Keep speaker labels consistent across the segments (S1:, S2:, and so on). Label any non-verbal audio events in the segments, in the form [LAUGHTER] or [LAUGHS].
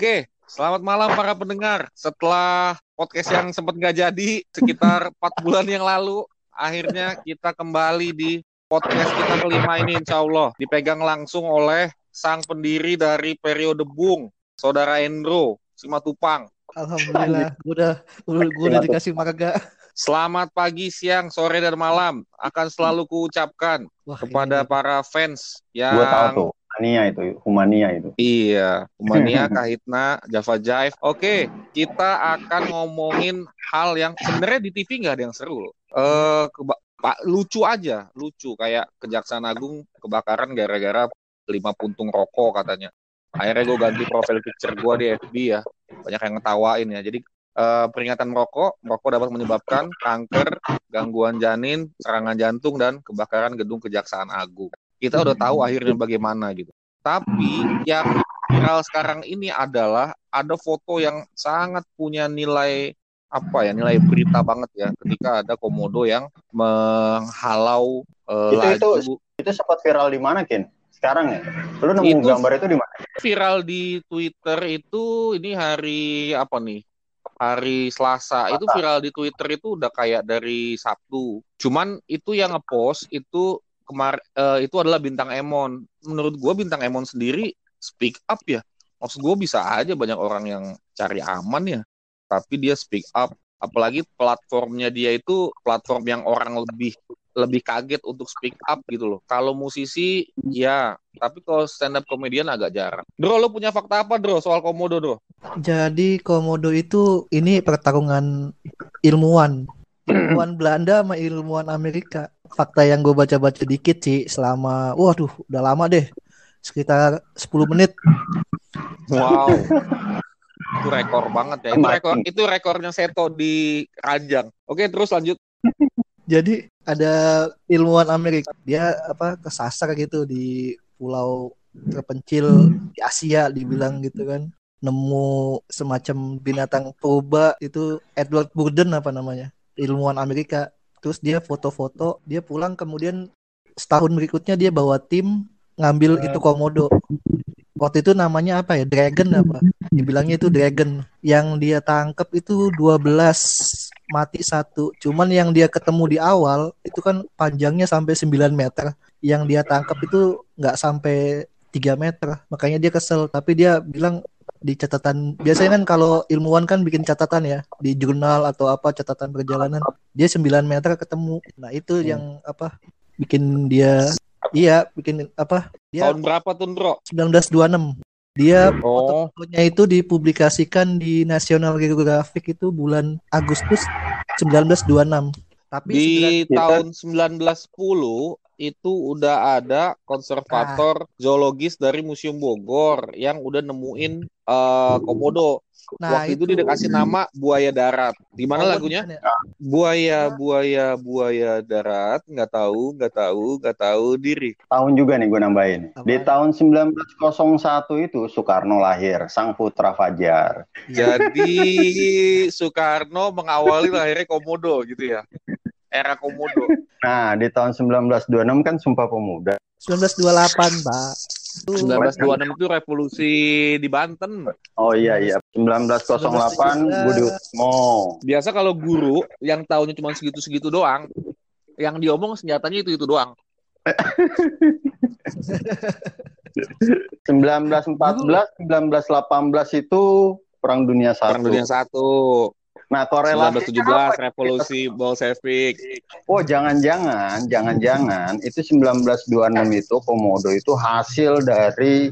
S1: Oke, selamat malam para pendengar. Setelah podcast yang sempat nggak jadi sekitar [LAUGHS] empat bulan yang lalu, akhirnya kita kembali di podcast kita kelima ini insya Allah. Dipegang langsung oleh sang pendiri dari periode Bung, Saudara Endro, Simatupang.
S2: Alhamdulillah, gue udah, gue udah dikasih marga.
S1: Selamat pagi, siang, sore, dan malam. Akan selalu kuucapkan
S2: Wah,
S1: kepada
S2: ini-
S1: para fans yang
S3: Humania itu, Humania itu.
S1: Iya, Humania, [LAUGHS] Kahitna, Java Jive. Oke, kita akan ngomongin hal yang sebenarnya di TV nggak ada yang seru. loh. Eh, keba- Pak lucu aja, lucu kayak Kejaksaan Agung kebakaran gara-gara lima puntung rokok katanya. Akhirnya gue ganti profil picture gue di FB ya, banyak yang ngetawain ya. Jadi eh, peringatan merokok, merokok dapat menyebabkan kanker, gangguan janin, serangan jantung dan kebakaran gedung Kejaksaan Agung. Kita udah tahu akhirnya bagaimana gitu. Tapi yang viral sekarang ini adalah ada foto yang sangat punya nilai apa ya nilai berita banget ya ketika ada komodo yang menghalau eh,
S3: Itu- itu-
S1: laju
S3: Itu sempat viral di mana, Kin? Sekarang ya? Lu nemu
S1: Itu-
S3: gambar itu di mana?
S1: viral di Twitter itu ini hari apa nih hari Selasa itu viral di Twitter itu udah kayak dari Sabtu cuman itu yang ngepost itu kemar eh, itu adalah bintang Emon menurut gua bintang Emon sendiri speak up ya maksud gua bisa aja banyak orang yang cari aman ya tapi dia speak up apalagi platformnya dia itu platform yang orang lebih lebih kaget untuk speak up gitu loh. Kalau musisi ya, tapi kalau stand up comedian agak jarang. Dro, lo punya fakta apa, Dro, soal komodo, Dro?
S2: Jadi komodo itu ini pertarungan ilmuwan, ilmuwan Belanda sama ilmuwan Amerika. Fakta yang gue baca-baca dikit sih selama, waduh, udah lama deh, sekitar 10 menit.
S1: Wow. itu rekor banget ya. Itu rekor itu rekornya Seto di Ranjang. Oke, terus lanjut.
S2: Jadi ada ilmuwan Amerika, dia apa kesasar gitu di pulau terpencil di Asia dibilang gitu kan. Nemu semacam binatang purba itu Edward Burden apa namanya? Ilmuwan Amerika. Terus dia foto-foto, dia pulang kemudian setahun berikutnya dia bawa tim ngambil itu komodo. Waktu itu namanya apa ya? Dragon apa? Dibilangnya itu dragon. Yang dia tangkap itu 12 mati satu. Cuman yang dia ketemu di awal itu kan panjangnya sampai 9 meter. Yang dia tangkap itu nggak sampai 3 meter. Makanya dia kesel. Tapi dia bilang di catatan. Biasanya kan kalau ilmuwan kan bikin catatan ya di jurnal atau apa catatan perjalanan. Dia 9 meter ketemu. Nah itu yang apa bikin dia iya bikin apa dia
S1: Tahun berapa tuh, Dro?
S2: 1926 dia
S1: Oh,
S2: fotonya itu dipublikasikan di National Geographic itu bulan Agustus 1926. Tapi
S1: di
S2: sembilan-
S1: tahun 1910 itu udah ada konservator zoologis dari Museum Bogor yang udah nemuin eh, komodo.
S2: nah
S1: Waktu itu, dia dikasih nama buaya darat. Gimana
S2: Oh,
S1: lagunya?
S2: ya?
S1: Buaya, buaya, buaya darat, nggak tahu, nggak tahu, nggak tahu diri.
S3: Tahun juga nih gue nambahin. Di tahun 1901 itu Soekarno lahir, sang putra Fajar.
S1: Jadi Soekarno mengawali lahirnya komodo gitu ya. Era komodo.
S3: Nah, di tahun 1926 kan Sumpah Pemuda.
S2: 1928, Pak. Itu
S1: 1926 itu revolusi di Banten.
S3: Oh iya iya, 1908 Budi Utomo.
S1: Biasa kalau guru yang tahunnya cuma segitu-segitu doang, yang diomong senjatanya itu itu doang. [LAUGHS]
S3: 1914, 1918 itu Perang Dunia Satu.
S1: Perang Dunia Satu,
S3: Nah, korelasi
S1: 1917 revolusi Bolshevik.
S3: Oh, jangan-jangan, jangan-jangan itu 1926 itu komodo itu hasil dari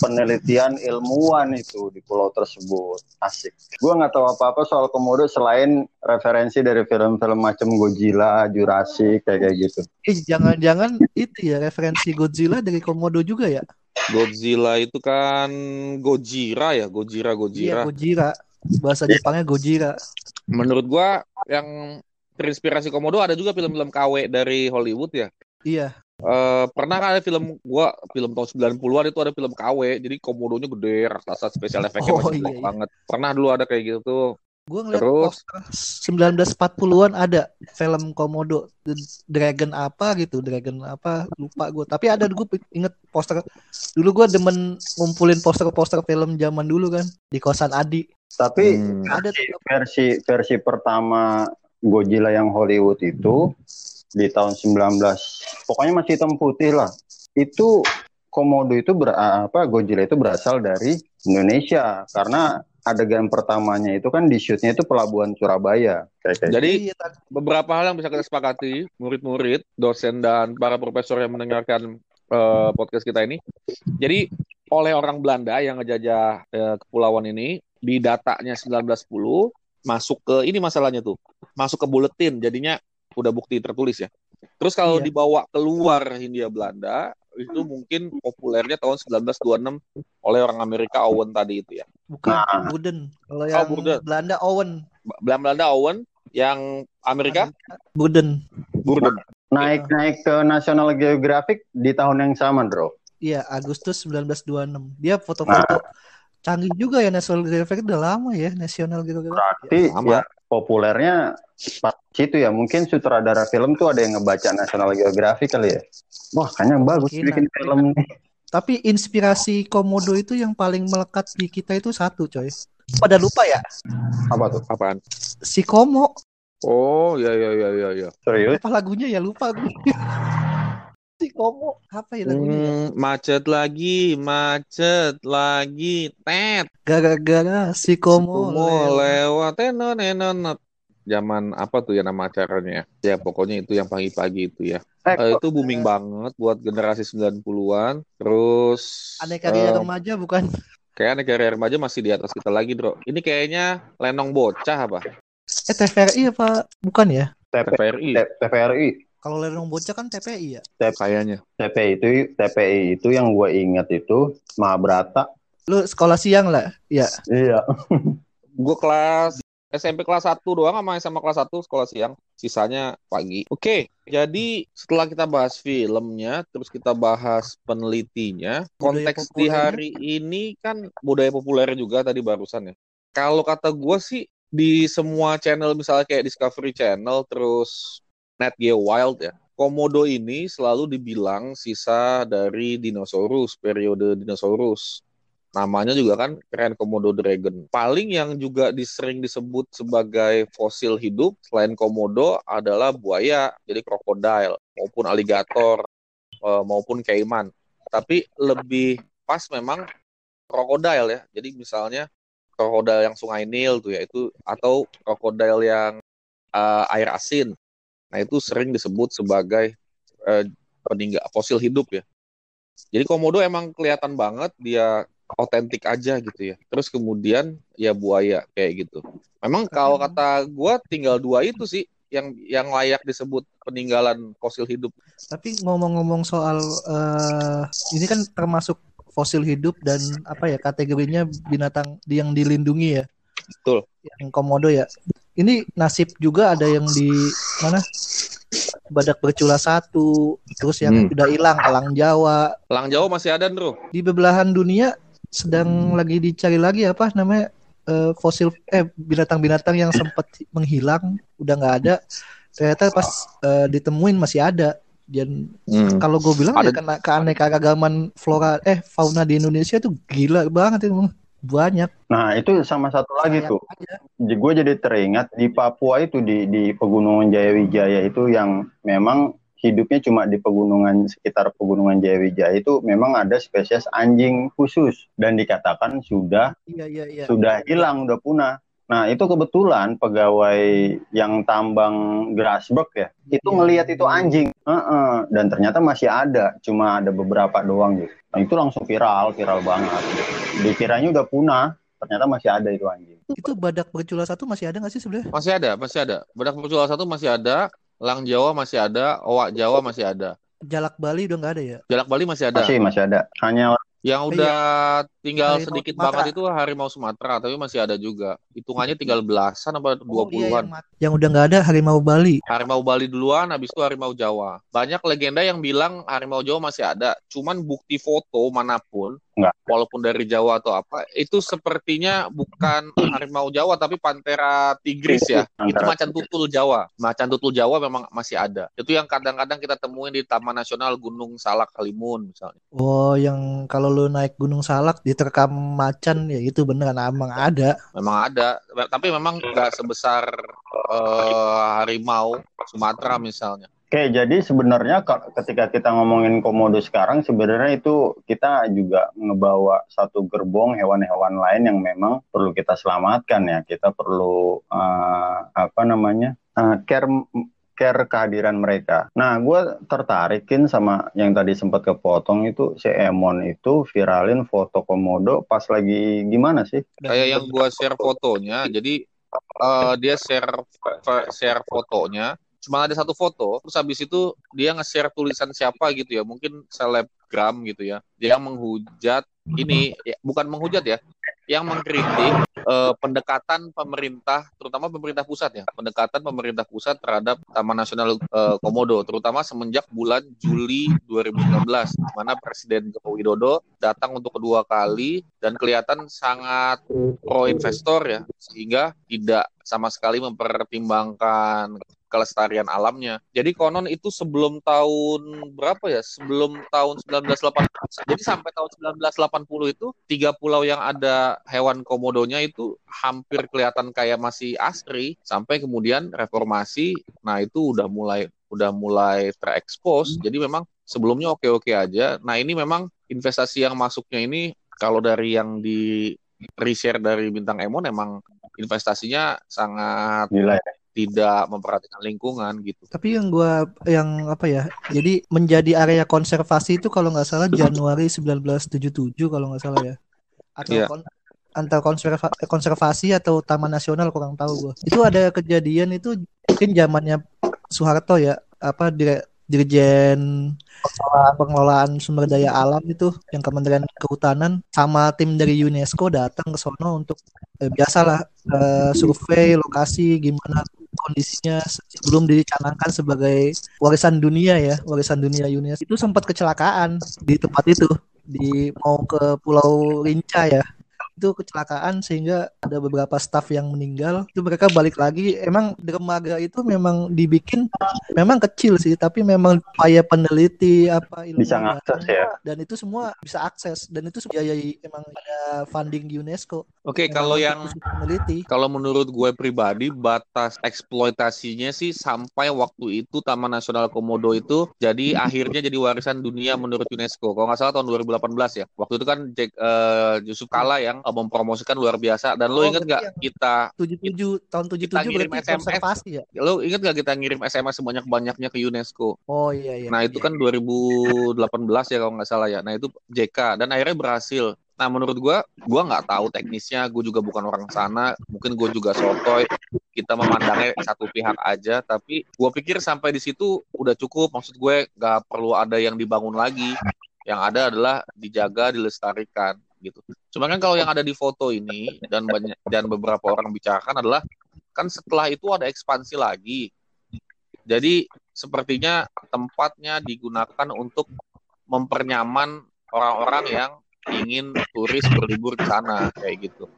S3: penelitian ilmuwan itu di pulau tersebut. Asik. Gua nggak tahu apa-apa soal komodo selain referensi dari film-film macam Godzilla, Jurassic kayak kayak gitu.
S2: eh, jangan-jangan itu ya referensi Godzilla dari Komodo juga ya?
S1: Godzilla itu kan Gojira ya, Gojira
S2: Iya,
S1: Gojira.
S2: Bahasa Jepangnya Gojira.
S1: Menurut gua yang terinspirasi komodo ada juga film-film KW dari Hollywood ya.
S2: Iya.
S1: Eh, pernah kan ada film gua film tahun 90-an itu ada film KW jadi komodonya gede raksasa spesial efeknya
S2: Oh,
S1: masih
S2: iya, iya.
S1: banget pernah dulu ada kayak gitu tuh
S2: Gue ngeliat
S1: Terus?
S2: poster 1940-an ada film Komodo The Dragon apa gitu, Dragon apa lupa gue. Tapi ada gue inget poster dulu gue demen ngumpulin poster-poster film zaman dulu kan di kosan Adi.
S3: Tapi
S1: Hmm.
S2: Ada tuh
S3: versi versi pertama Godzilla yang Hollywood itu di tahun 19 pokoknya masih hitam putih lah. Itu Komodo itu ber, apa Godzilla itu berasal dari Indonesia karena adegan pertamanya itu kan di shootnya itu pelabuhan Surabaya. Kayak kayak
S1: Jadi
S2: Iya, tadi.
S1: beberapa hal yang bisa kita sepakati, murid-murid, dosen dan para profesor yang mendengarkan eh, podcast kita ini. Jadi oleh orang Belanda yang ngejajah eh, kepulauan ini di datanya 1910 masuk ke ini masalahnya tuh. Masuk ke buletin jadinya udah bukti tertulis ya. Terus kalau
S2: Iya.
S1: dibawa keluar Hindia Belanda itu mungkin populernya tahun 1926 oleh orang Amerika Owen tadi itu ya.
S2: Bukan
S3: Nah.
S2: Burden. Kalau yang
S1: Burden.
S2: Belanda Owen.
S1: Belanda Belanda Owen yang Amerika
S2: Burden.
S1: Burden.
S3: naik naik ke National Geographic di tahun yang sama, Bro.
S2: Iya, Agustus 1926. Dia foto-foto canggih juga ya National Geographic udah lama ya National Geographic.
S3: Berarti
S1: Sama.
S3: ya populernya pas situ ya. Mungkin sutradara film tuh ada yang ngebaca National Geographic kali ya. Wah, kayaknya bagus
S2: Mungkin
S3: bikin film nih.
S2: Tapi inspirasi Komodo itu yang paling melekat di kita itu satu, coy. Pada lupa ya,
S3: Apa tuh?
S1: Apaan?
S2: si Komo.
S1: Oh, ya ya ya ya ya.
S3: Serius?
S2: Apa lagunya ya lupa gue. [LAUGHS] si Komo. Apa ya lagunya ya?
S1: Hmm, macet lagi, macet lagi, tet.
S2: Gara-gara si Komo.
S1: Mau
S2: lewat.
S1: lewat, tenon, tenon. Zaman apa tuh ya nama acaranya? Ya pokoknya itu yang pagi-pagi itu ya.
S3: Eh,
S1: Eh, itu booming banget buat generasi 90-an. Terus
S2: Aneka Ria
S1: eh,
S2: remaja bukan?
S1: kayak aneka Ria remaja masih di atas kita lagi, Bro. Ini kayaknya Lenong Bocah apa?
S2: Eh TVRI apa? Bukan ya?
S1: TVRI
S3: T- TVRI.
S2: Kalau Lenong Bocah kan TPI ya.
S1: kayaknya.
S3: TPI itu TPI itu yang gue ingat itu Mahabharata.
S2: Lu sekolah siang lah. Ya.
S3: Iya.
S1: Gue kelas SMP kelas 1 doang sama sama kelas 1 sekolah siang. Sisanya pagi. Oke, jadi setelah kita bahas filmnya, terus kita bahas penelitinya,
S2: Budaya
S1: konteks di hari ini kan budaya populer juga tadi barusan ya. Kalau kata gue sih di semua channel misalnya kayak Discovery Channel, terus Nat Geo Wild ya, Komodo ini selalu dibilang sisa dari dinosaurus, periode dinosaurus. Namanya juga kan keren Komodo Dragon. Paling yang juga disering disebut sebagai fosil hidup selain Komodo adalah buaya, jadi krokodil maupun aligator eh, maupun caiman. Tapi lebih pas memang krokodil ya. Jadi misalnya krokodil yang Sungai Nil tuh ya itu atau krokodil yang eh, air asin. Nah, itu sering disebut sebagai eh, peninggal fosil hidup ya. Jadi komodo emang kelihatan banget dia otentik aja gitu ya. Terus kemudian ya buaya kayak gitu. Memang kalau kata gua tinggal dua itu sih yang yang layak disebut peninggalan fosil hidup.
S2: Tapi ngomong-ngomong soal eh, ini kan termasuk fosil hidup dan apa ya kategorinya binatang yang dilindungi ya.
S1: Betul.
S2: Yang komodo ya. Ini nasib juga ada yang di mana? Badak bercula satu, terus yang
S1: Hmm.
S2: udah hilang elang Jawa.
S1: Elang Jawa masih ada, Bro.
S2: Di belahan dunia sedang lagi dicari lagi apa namanya eh, fosil eh binatang-binatang yang sempat menghilang udah nggak ada. Ternyata pas eh, ditemuin masih ada. Dan
S1: Hmm.
S2: kalau gue bilang
S1: Ada-
S2: ya karena keanekaragaman flora eh fauna di Indonesia tuh gila banget itu banyak.
S3: Nah, itu sama satu lagi
S2: Sayang
S3: tuh.
S2: aja.
S3: Gue jadi teringat di Papua itu di di Pegunungan Jayawijaya itu yang memang hidupnya cuma di pegunungan sekitar Pegunungan Jayawijaya itu memang ada spesies anjing khusus dan dikatakan sudah
S2: Iya iya iya.
S3: sudah hilang, udah punah. Nah, itu kebetulan pegawai yang tambang Grasberg ya, itu
S2: Iya.
S3: ngelihat itu anjing. Heeh, dan ternyata masih ada, cuma ada beberapa doang gitu. Nah, itu langsung viral, viral banget. Dikiranya udah punah, ternyata masih ada itu anjing.
S2: Itu badak bercula satu masih ada nggak sih sebenarnya?
S1: Masih ada, masih ada. Badak bercula satu masih ada, elang Jawa masih ada, owak Jawa masih ada.
S2: Jalak Bali udah nggak ada ya?
S1: Jalak Bali masih ada.
S3: Masih, masih ada. Hanya
S1: Yang udah tinggal
S2: Harimau
S1: sedikit
S2: Sumatera.
S1: banget itu harimau Sumatera, tapi masih ada juga. Hitungannya tinggal belasan apa dua
S2: Oh, iya,
S1: puluhan.
S2: yang, mat- yang udah nggak ada harimau Bali.
S1: Harimau Bali duluan, habis itu harimau Jawa. Banyak legenda yang bilang harimau Jawa masih ada. Cuman bukti foto mana pun,
S3: Nggak.
S1: walaupun dari Jawa atau apa, itu sepertinya bukan harimau Jawa tapi Panthera tigris ya. Itu macan tutul Jawa. Macan tutul Jawa memang masih ada. Itu yang kadang-kadang kita temuin di Taman Nasional Gunung Salak Kalimun misalnya.
S2: Oh, yang kalau lu naik Gunung Salak diterkam macan ya itu beneran emang ada.
S1: Memang ada, tapi memang nggak sebesar eh, harimau Sumatera misalnya.
S3: Oke, jadi sebenarnya ka- ketika kita ngomongin komodo sekarang, sebenarnya itu kita juga ngebawa satu gerbong hewan-hewan lain yang memang perlu kita selamatkan ya. Kita perlu eh, apa namanya eh, care care kehadiran mereka. Nah, gue tertarikin sama yang tadi sempat kepotong itu si Emon itu viralin foto komodo pas lagi gimana sih?
S1: Kayak yang gua share fotonya, jadi eh, dia share share fotonya, cuma ada satu foto, terus habis itu dia nge-share tulisan siapa gitu ya, mungkin selebgram gitu ya, dia menghujat ini, ya, bukan menghujat ya, yang mengkritik eh, pendekatan pemerintah, terutama pemerintah pusat ya, pendekatan pemerintah pusat terhadap Taman Nasional eh, Komodo, terutama semenjak bulan Juli 2019, di mana Presiden Joko Widodo datang untuk kedua kali dan kelihatan sangat pro investor ya, sehingga tidak sama sekali mempertimbangkan kelestarian alamnya. Jadi konon itu sebelum tahun berapa ya? Sebelum tahun 1980. Jadi sampai tahun 1980 itu tiga pulau yang ada hewan komodonya itu hampir kelihatan kayak masih asri sampai kemudian reformasi. Nah, itu udah mulai udah mulai terekspos. Jadi memang sebelumnya oke-oke aja. Nah, ini memang investasi yang masuknya ini kalau dari yang di reshare dari bintang Emon emang investasinya sangat
S3: Gila ya.
S1: Tidak memperhatikan lingkungan gitu.
S2: Tapi yang gua yang apa ya? Jadi menjadi area konservasi itu kalau nggak salah Januari 1977 kalau nggak salah ya. Atau
S1: Iya.
S2: kon- antar konserva- konservasi atau Taman Nasional kurang tahu gua. Itu ada kejadian itu mungkin zamannya Soeharto ya, apa dire- Dirjen pengelolaan, pengelolaan sumber daya alam itu yang Kementerian Kehutanan sama tim dari UNESCO datang ke sono untuk eh, biasalah eh, survei lokasi gimana kondisinya sebelum dicanangkan sebagai warisan dunia ya, warisan dunia UNESCO. Itu sempat kecelakaan di tempat itu di mau ke Pulau Rinca ya. Itu kecelakaan sehingga ada beberapa staf yang meninggal. Itu mereka balik lagi. Emang dermaga itu memang dibikin memang kecil sih, tapi memang upaya peneliti apa ilmu
S3: Bisa ngakses ya.
S2: dan itu semua bisa akses dan itu biayai emang ada funding UNESCO.
S1: Oke,
S2: Memang
S1: kalau yang
S2: peneliti.
S1: kalau menurut gue pribadi batas eksploitasinya sih sampai waktu itu Taman Nasional Komodo itu jadi akhirnya jadi warisan dunia menurut UNESCO. Kalau nggak salah tahun 2018 ya. Waktu itu kan Jack, eh, Yusuf Kala yang mempromosikan luar biasa. Dan lo
S2: Oh,
S1: inget nggak
S2: berarti
S1: kita
S2: 77 tahun 77
S1: ngirim
S2: berarti
S1: SMS.
S2: ya?
S1: lo inget nggak kita ngirim SMS sebanyak-banyaknya ke UNESCO?
S2: Oh iya iya.
S1: Nah itu
S2: iya.
S1: kan 2018 ya kalau nggak salah ya. Nah itu JK dan akhirnya berhasil. Nah menurut gua, gua nggak tahu teknisnya. Gue juga bukan orang sana. Mungkin gue juga sotoy. Kita memandangnya satu pihak aja. Tapi gue pikir sampai di situ udah cukup. Maksud gue nggak perlu ada yang dibangun lagi. Yang ada adalah dijaga, dilestarikan gitu. Cuma kan kalau yang ada di foto ini dan banyak dan beberapa orang bicarakan adalah kan setelah itu ada ekspansi lagi. Jadi sepertinya tempatnya digunakan untuk mempernyaman orang-orang yang ingin turis berlibur ke sana kayak gitu.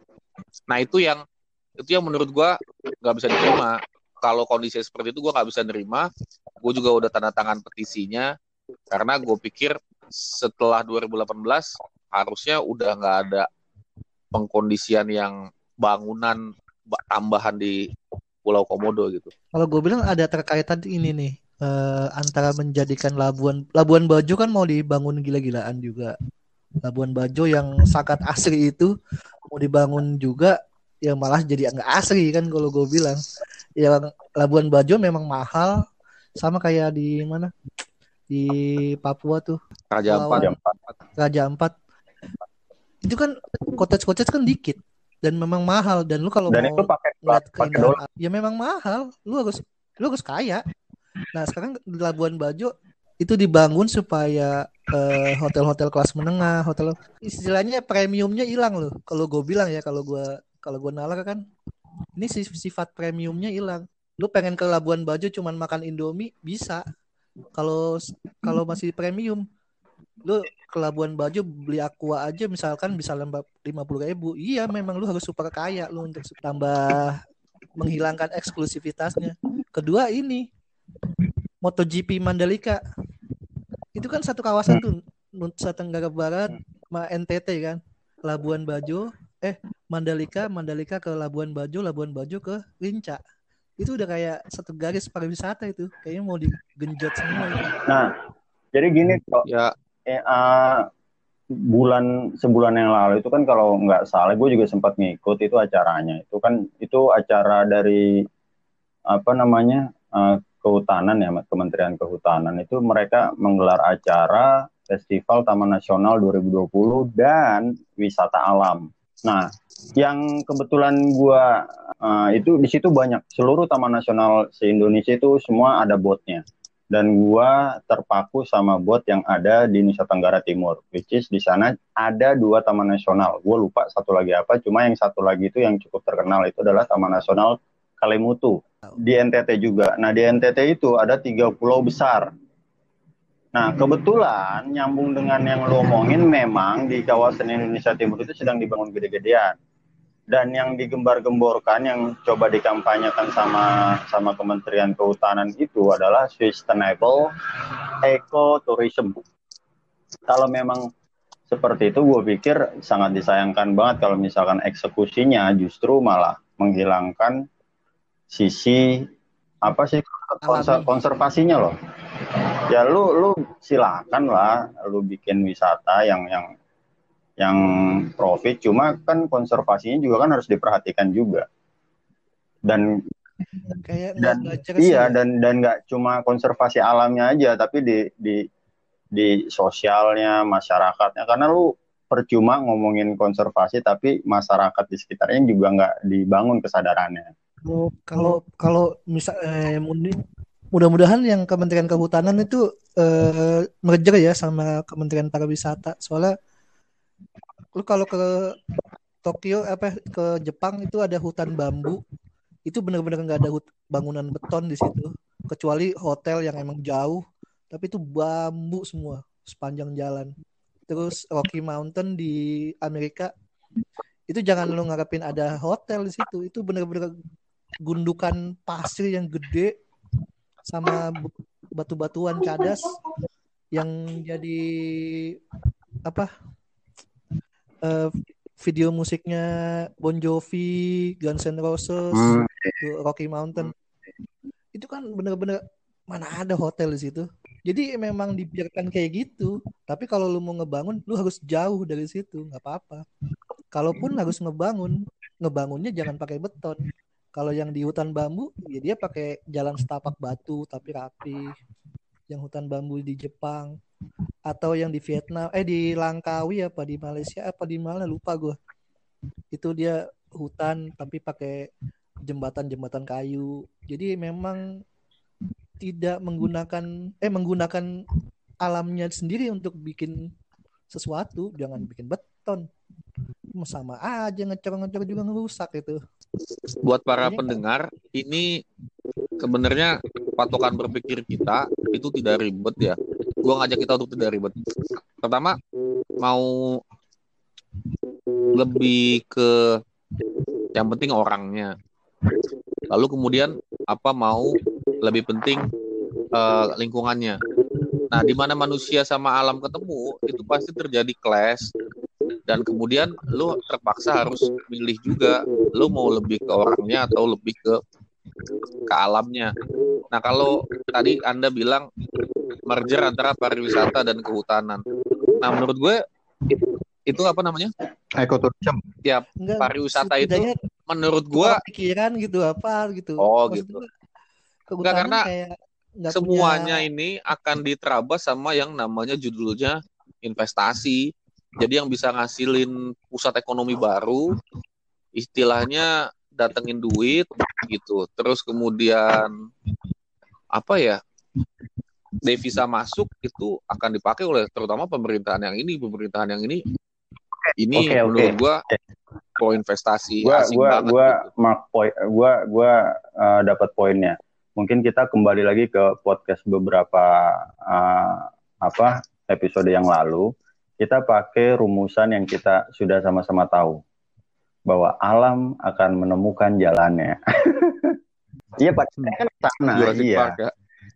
S1: Nah itu yang itu yang menurut gua nggak bisa diterima. Kalau kondisi seperti itu gua nggak bisa nerima. Gue juga udah tanda tangan petisinya karena gue pikir setelah 2018 harusnya udah nggak ada pengkondisian yang bangunan ba- tambahan di Pulau Komodo gitu.
S2: Kalau gue bilang ada terkaitan ini nih eh, antara menjadikan Labuan Labuan Bajo kan mau dibangun gila-gilaan juga. Labuan Bajo yang sangat asri itu mau dibangun juga yang malah jadi nggak asri kan kalau gue bilang. Yang Labuan Bajo memang mahal sama kayak di mana? Di Papua tuh
S1: Raja Ampat.
S2: Raja Ampat. Itu kan cottage-cottage kan dikit dan memang mahal dan lu kalau
S3: Dan
S2: mau
S3: itu pakai
S2: ngeliat keindahan ya memang mahal lu harus lu harus kaya nah sekarang di Labuan Bajo itu dibangun supaya eh, hotel-hotel kelas menengah, hotel istilahnya premiumnya hilang loh. Kalau gue bilang ya, kalau gue kalau gue nalar kan, ini sifat premiumnya hilang. Lu pengen ke Labuan Bajo cuman makan Indomie bisa. Kalau kalau masih premium, lu ke Labuan Bajo beli aqua aja misalkan bisa lembab lima puluh ribu. Iya, memang lu harus super kaya lu untuk tambah menghilangkan eksklusivitasnya. Kedua ini MotoGP Mandalika itu kan satu kawasan tuh Nusa Tenggara Barat sama NTT kan Labuan Bajo eh Mandalika Mandalika ke Labuan Bajo Labuan Bajo ke Rinca itu udah kayak satu garis pariwisata itu kayaknya mau digenjot semua itu.
S3: Nah, jadi gini kok.
S1: Ya.
S3: Eh, uh, bulan sebulan yang lalu itu kan kalau nggak salah gue juga sempat ngikut itu acaranya. Itu kan itu acara dari apa namanya uh, Kehutanan ya Kementerian Kehutanan. Itu mereka menggelar acara Festival Taman Nasional 2020 dan wisata alam. Nah, yang kebetulan gua uh, itu di situ banyak. Seluruh taman nasional se Indonesia itu semua ada botnya dan gua terpaku sama bot yang ada di Nusa Tenggara Timur which is di sana ada dua taman nasional gua lupa satu lagi apa cuma yang satu lagi itu yang cukup terkenal itu adalah Taman Nasional Kalimutu di NTT juga. Nah di NTT itu ada tiga pulau besar. Nah kebetulan nyambung dengan yang lo omongin memang di kawasan Indonesia Timur itu sedang dibangun gede-gedean dan yang digembar-gemborkan yang coba dikampanyekan sama sama Kementerian Kehutanan itu adalah sustainable ecotourism. Kalau memang seperti itu, gue pikir sangat disayangkan banget kalau misalkan eksekusinya justru malah menghilangkan sisi apa sih konser, konservasinya loh. Ya lu lu silakan lah lu bikin wisata yang yang yang profit cuma kan konservasinya juga kan harus diperhatikan juga. Dan
S2: kayak
S3: dan iya ya. dan dan nggak cuma konservasi alamnya aja tapi di di di sosialnya masyarakatnya. Karena lu percuma ngomongin konservasi tapi masyarakat di sekitarnya juga nggak dibangun kesadarannya.
S2: Kalau kalau kalau misal eh, mudah-mudahan yang Kementerian Kehutanan itu eh, merger ya sama Kementerian Pariwisata. Soalnya lu kalau ke Tokyo apa ke Jepang itu ada hutan bambu. Itu benar-benar nggak ada bangunan beton di situ. Kecuali hotel yang emang jauh. Tapi itu bambu semua sepanjang jalan. Terus Rocky Mountain di Amerika itu jangan lu ngarepin ada hotel di situ. Itu benar-benar gundukan pasir yang gede sama batu-batuan cadas yang jadi apa uh, video musiknya Bon Jovi, Guns N' Roses, hmm. Rocky Mountain. Itu kan bener-bener mana ada hotel di situ. Jadi memang dibiarkan kayak gitu. Tapi kalau lu mau ngebangun, lu harus jauh dari situ, nggak apa-apa. Kalaupun harus ngebangun, ngebangunnya jangan pakai beton. Kalau yang di hutan bambu, ya dia pakai jalan setapak batu tapi rapi. Yang hutan bambu di Jepang, atau yang di Vietnam eh di Langkawi apa di Malaysia apa di mana lupa gue itu dia hutan tapi pakai jembatan-jembatan kayu. Jadi memang tidak menggunakan eh menggunakan alamnya sendiri untuk bikin sesuatu jangan bikin beton sama aja ngecor-ngecor juga ngerusak itu.
S1: Buat para Jadi, pendengar ini sebenarnya patokan berpikir kita itu tidak ribet ya. Gue ngajak kita untuk tidak ribet. Pertama mau lebih ke yang penting orangnya. Lalu kemudian apa mau lebih penting uh, lingkungannya. Nah di mana manusia sama alam ketemu itu pasti terjadi clash dan kemudian lu terpaksa harus milih juga lu mau lebih ke orangnya atau lebih ke ke alamnya. Nah kalau tadi anda bilang merger antara pariwisata dan kehutanan. Nah, menurut gue itu apa namanya?
S3: Ekoturism.
S1: Ya, Enggak, pariwisata itu menurut gue
S2: pikiran gitu apa gitu.
S1: Oh, Maksud gitu. Enggak karena kayak semuanya punya... ini akan diterabas sama yang namanya judulnya investasi. Jadi yang bisa ngasilin pusat ekonomi baru istilahnya datengin duit gitu. Terus kemudian apa ya? devisa masuk itu akan dipakai oleh terutama pemerintahan yang ini, pemerintahan yang ini ini
S3: oke.
S1: menurut gua pro investasi
S3: gua
S1: asing
S3: gua
S1: banget
S3: gua
S1: gitu.
S3: mark point gua gua uh, dapat poinnya mungkin kita kembali lagi ke podcast beberapa uh, apa episode yang lalu kita pakai rumusan yang kita sudah sama-sama tahu bahwa alam akan menemukan jalannya [LAUGHS] iya pak kan
S1: Jurassic
S3: iya
S1: Park ya.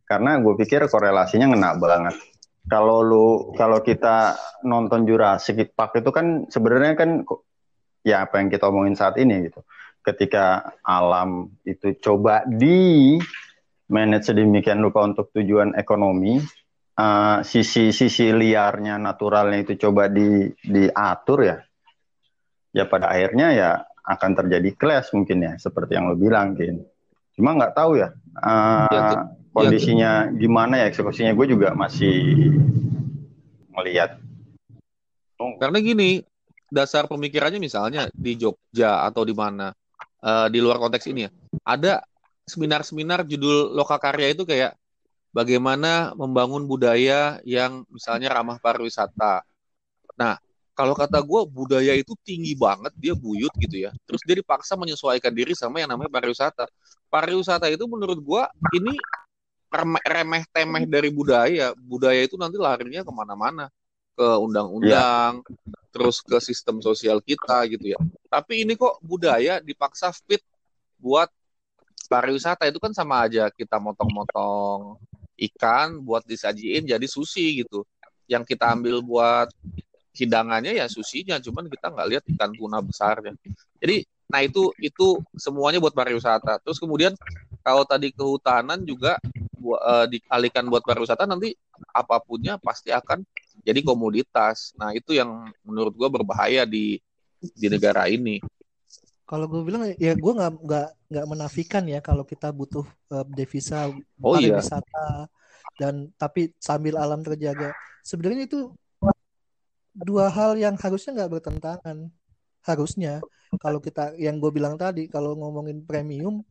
S3: karena gue pikir korelasinya ngena banget. Kalau lu kalau kita nonton Jurassic Park itu kan sebenarnya kan ya apa yang kita omongin saat ini gitu. Ketika alam itu coba di manage sedemikian rupa untuk tujuan ekonomi, eh, sisi sisi liarnya naturalnya itu coba di diatur ya. Ya pada akhirnya ya akan terjadi clash mungkin ya seperti yang lo bilang Kin. Cuma nggak tahu ya. eh,
S1: Ya,
S3: kondisinya gimana ya eksekusinya gue juga masih melihat
S1: Karena gini, dasar pemikirannya misalnya di Jogja atau di mana eh, di luar konteks ini ya, ada seminar-seminar judul lokakarya itu kayak bagaimana membangun budaya yang misalnya ramah pariwisata. Nah, kalau kata gue budaya itu tinggi banget, dia buyut gitu ya. Terus dia dipaksa menyesuaikan diri sama yang namanya pariwisata. Pariwisata itu menurut gue ini remeh, remeh temeh dari budaya. Budaya itu nanti larinya ke mana-mana ke undang-undang, terus ke sistem sosial kita gitu ya. Tapi ini kok budaya dipaksa fit buat pariwisata itu kan sama aja kita motong-motong ikan buat disajiin jadi sushi gitu. Yang kita ambil buat hidangannya ya susinya, cuman kita nggak lihat ikan tuna besarnya. Jadi, nah itu itu semuanya buat pariwisata. Terus kemudian kalau tadi kehutanan juga bu- eh, dialihkan buat pariwisata nanti apapunnya pasti akan jadi komoditas. Nah itu yang menurut gua berbahaya di di negara ini.
S2: Kalau gue bilang ya gue nggak nggak nggak menafikan ya kalau kita butuh eh, devisa
S1: Oh iya.
S2: pariwisata dan tapi sambil alam terjaga. Sebenarnya itu dua hal yang harusnya nggak bertentangan. Harusnya kalau kita yang gue bilang tadi kalau ngomongin premium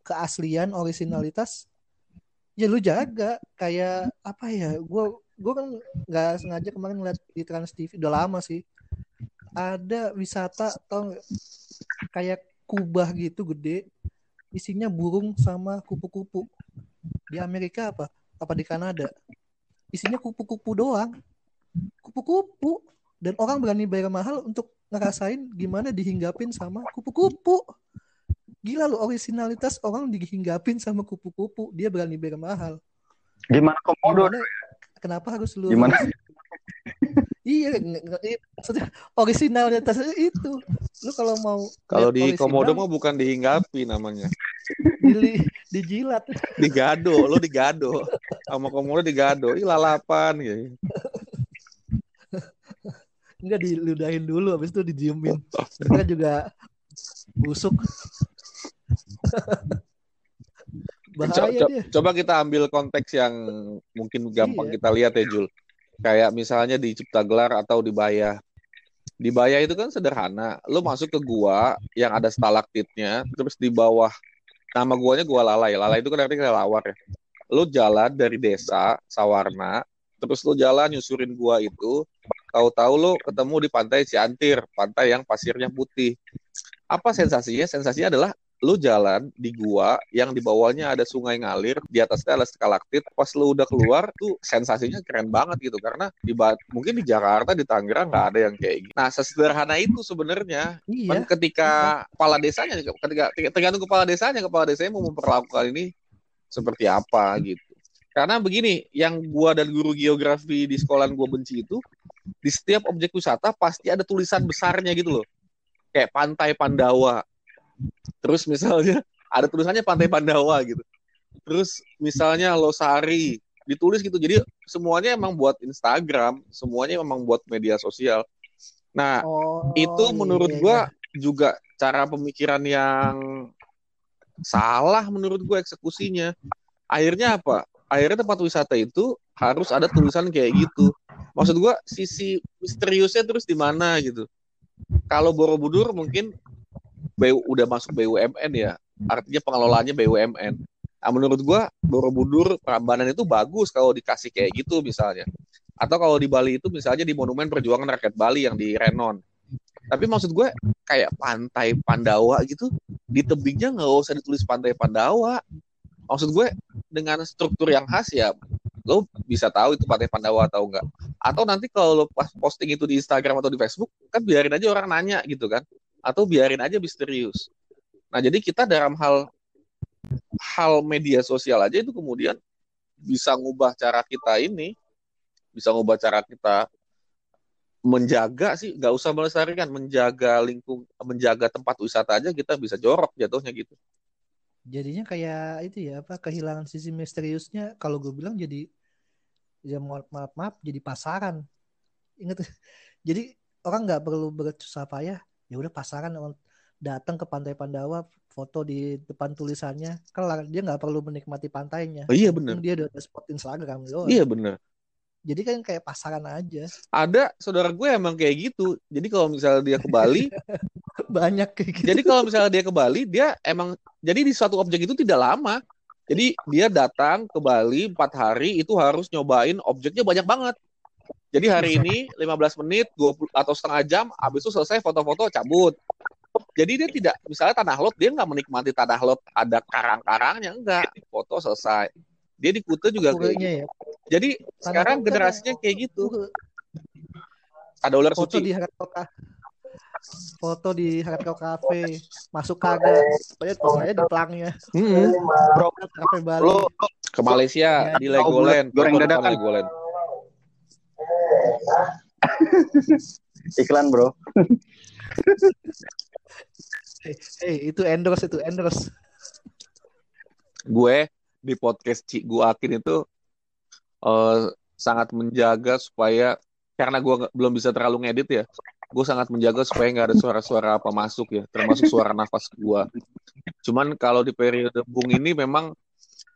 S2: keaslian originalitas ya lu jaga kayak apa ya gue gue kan nggak sengaja kemarin ngeliat di Trans TV udah lama sih ada wisata atau kayak kubah gitu gede isinya burung sama kupu-kupu. Di Amerika apa? Apa di Kanada? Isinya kupu-kupu doang. Kupu-kupu. Dan orang berani bayar mahal untuk ngerasain gimana dihinggapin sama kupu-kupu. Gila lu originalitas orang dihinggapin sama kupu-kupu. Dia berani bayar mahal.
S3: Gimana komodo?
S2: Gimana, kenapa harus lu
S3: Gimana? [LAUGHS]
S2: iya iya, maksudnya originalitas itu. Lu kalau mau
S1: Kalau di
S2: original,
S1: komodo mah bukan dihinggapi namanya,
S2: dili- dijilat.
S1: Digado, lo digado, sama komodo digado, ih lalapan gitu.
S2: enggak diludahin dulu habis itu didiemin mereka juga busuk. Bahaya
S1: co-
S2: dia.
S1: coba kita ambil konteks yang mungkin gampang
S2: Iya.
S1: kita lihat ya Jul. Kayak misalnya di Cipta Gelar atau di Baya. Di Baya itu kan sederhana. Lo masuk ke gua yang ada stalaktitnya, terus di bawah nama guanya gua Lalai. Lalai itu kan artinya kelelawar ya. Lo jalan dari desa Sawarna, terus lo jalan nyusurin gua itu, tahu-tahu lo ketemu di pantai Ciantir, pantai yang pasirnya putih. Apa sensasinya? Sensasinya adalah lu jalan di gua yang di bawahnya ada sungai ngalir, di atasnya ada stalaktit. Pas lu udah keluar tuh sensasinya keren banget gitu karena di mungkin di Jakarta di Tangerang nggak ada yang kayak gitu. Nah, sesederhana itu sebenarnya.
S2: Iya
S1: ketika kepala desanya ketika tergantung kepala desanya, kepala desanya mau memperlakukan ini seperti apa gitu. Karena begini, yang gua dan guru geografi di sekolah gua benci itu di setiap objek wisata pasti ada tulisan besarnya gitu loh. Kayak Pantai Pandawa, Terus misalnya ada tulisannya Pantai Pandawa gitu. Terus misalnya Losari ditulis gitu. Jadi semuanya emang buat Instagram, semuanya emang buat media sosial. Nah,
S2: oh
S1: itu menurut
S2: iya,
S1: gua
S2: iya.
S1: juga cara pemikiran yang salah menurut gua eksekusinya. Akhirnya apa? Akhirnya tempat wisata itu harus ada tulisan kayak gitu. Maksud gua sisi misteriusnya terus di mana gitu. Kalau Borobudur mungkin BU, udah masuk BUMN ya, artinya pengelolaannya BUMN. Nah, menurut gua Borobudur Prambanan itu bagus kalau dikasih kayak gitu misalnya. Atau kalau di Bali itu misalnya di Monumen Perjuangan Rakyat Bali yang di Renon. Tapi maksud gue kayak pantai Pandawa gitu di tebingnya nggak usah ditulis pantai Pandawa. Maksud gue dengan struktur yang khas ya lo bisa tahu itu pantai Pandawa atau enggak. Atau nanti kalau lo posting itu di Instagram atau di Facebook kan biarin aja orang nanya gitu kan. Atau biarin aja misterius. Nah jadi kita dalam hal hal media sosial aja itu kemudian bisa ngubah cara kita ini, bisa ngubah cara kita menjaga sih, nggak usah melestarikan, menjaga lingkung, menjaga tempat wisata aja kita bisa jorok jatuhnya gitu.
S2: Jadinya kayak itu ya apa kehilangan sisi misteriusnya. Kalau gue bilang jadi ya maaf maaf, maaf jadi pasaran. Ingat [LAUGHS] jadi orang nggak perlu bersusah payah. Ya udah pasaran datang ke pantai Pandawa foto di depan tulisannya. Kelar dia nggak perlu menikmati pantainya.
S1: Oh, iya benar
S2: dia udah spot Instagram doang.
S1: Iya benar
S2: jadi kan kayak pasaran aja.
S1: Ada saudara gue emang kayak gitu. Jadi kalau misalnya dia ke Bali [LAUGHS]
S2: banyak kayak gitu.
S1: Jadi kalau misalnya dia ke Bali dia emang jadi di suatu objek itu tidak lama. Jadi dia datang ke Bali empat hari itu harus nyobain objeknya banyak banget jadi hari [LAUGHS] ini 15 menit 20 atau setengah jam habis itu selesai foto-foto cabut. Jadi dia tidak misalnya tanah lot dia nggak menikmati tanah lot ada karang-karangnya enggak foto selesai. Dia di Kute juga kayak gitu. ya. jadi tanah sekarang generasinya kayak gitu. ada ular
S2: foto
S1: suci.
S2: di Harat Kota. Foto di Harat Cafe. Masuk kagak pokoknya saya di pelangnya
S1: hmm.
S2: bro kafe Bali.
S3: Lo
S1: ke Malaysia ya, di Legoland.
S3: goreng dadakan.
S1: Legoland [LAUGHS]
S3: iklan bro
S2: Hey, hey, itu endorse itu endorse.
S1: Gue di podcast Cik Gu Akin itu uh, sangat menjaga supaya karena gue belum bisa terlalu ngedit ya, gue sangat menjaga supaya nggak ada suara-suara apa masuk ya, termasuk suara nafas gue. Cuman kalau di periode bung ini memang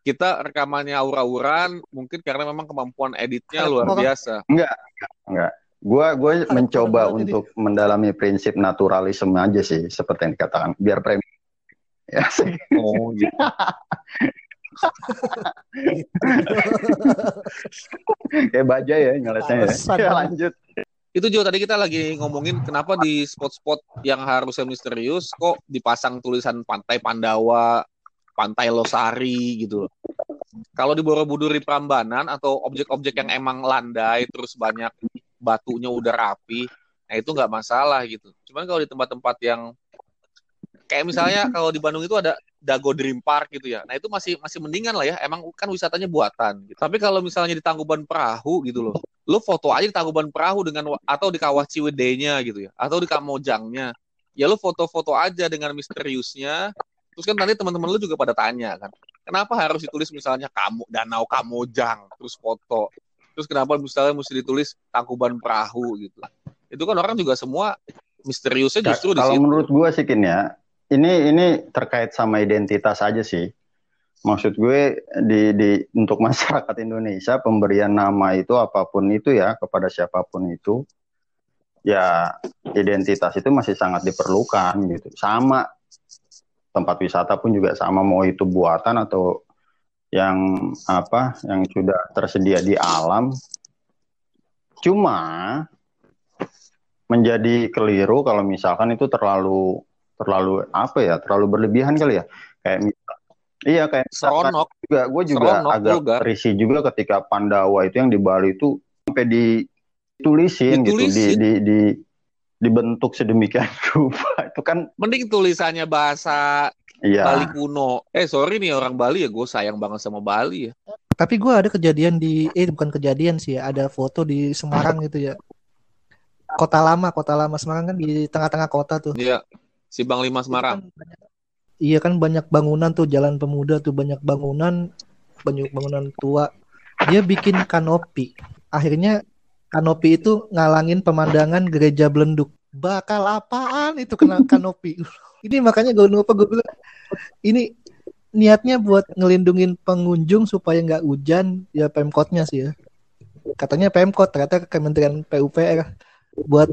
S1: kita rekamannya aura-auran, mungkin karena memang kemampuan editnya luar biasa.
S3: Enggak, enggak. Gua gue mencoba untuk ini. mendalami prinsip naturalisme aja sih seperti yang dikatakan biar premium. Ya sih. Oh gitu. [LAUGHS] Kayak baja ya ngelesnya ya. ya. lanjut.
S1: Itu juga tadi kita lagi ngomongin kenapa di spot-spot yang harusnya misterius kok dipasang tulisan pantai Pandawa, pantai Losari gitu Kalau di Borobudur di Prambanan atau objek-objek yang emang landai terus banyak batunya udah rapi nah itu nggak masalah gitu. Cuman kalau di tempat-tempat yang kayak misalnya kalau di Bandung itu ada Dago Dream Park gitu ya. Nah itu masih masih mendingan lah ya. Emang kan wisatanya buatan gitu. tapi kalau misalnya di Tangkuban Perahu gitu loh lo foto aja di Tangkuban Perahu dengan atau di Kawah Ciwidey-nya gitu ya atau di Kamojangnya ya lo foto-foto aja dengan misteriusnya terus kan nanti teman-teman lo juga pada tanya kan kenapa harus ditulis misalnya kamu danau Kamojang terus foto? Terus kenapa misalnya mesti ditulis tangkuban perahu gitu? Itu kan orang juga semua misteriusnya ya, justru
S3: ya, kalau menurut gue sih Kin ya ini ini terkait sama identitas aja sih. Maksud gue di di untuk masyarakat Indonesia pemberian nama itu apa pun itu ya kepada siapa pun itu ya identitas itu masih sangat diperlukan gitu. Sama tempat wisata pun juga sama mau itu buatan atau yang apa yang sudah tersedia di alam cuma menjadi keliru kalau misalkan itu terlalu terlalu apa ya terlalu berlebihan kali ya kayak iya kayak
S1: seronok
S3: juga gue juga Seronok agak juga. risih juga ketika Pandawa itu yang di Bali itu sampai ditulisin, ditulisin. gitu di, di, di dibentuk sedemikian [LAUGHS] rupa itu kan
S1: mending tulisannya bahasa Iya. Bali kuno. Eh sorry nih orang Bali ya, gue sayang banget sama Bali ya.
S2: Tapi gue ada kejadian di, eh bukan kejadian sih, ya, ada foto di Semarang gitu ya. Kota lama, kota lama Semarang kan di tengah-tengah kota tuh.
S1: Iya, si Bang Lima Semarang. Kan
S2: iya kan banyak bangunan tuh, jalan pemuda tuh banyak bangunan, banyak bangunan tua. Dia bikin kanopi. Akhirnya kanopi itu ngalangin pemandangan gereja Belenduk. Bakal apaan itu kena [LAUGHS] kanopi? ini makanya gue lupa gue bilang ini niatnya buat ngelindungin pengunjung supaya nggak hujan ya pemkotnya sih ya katanya pemkot ternyata kementerian PUPR buat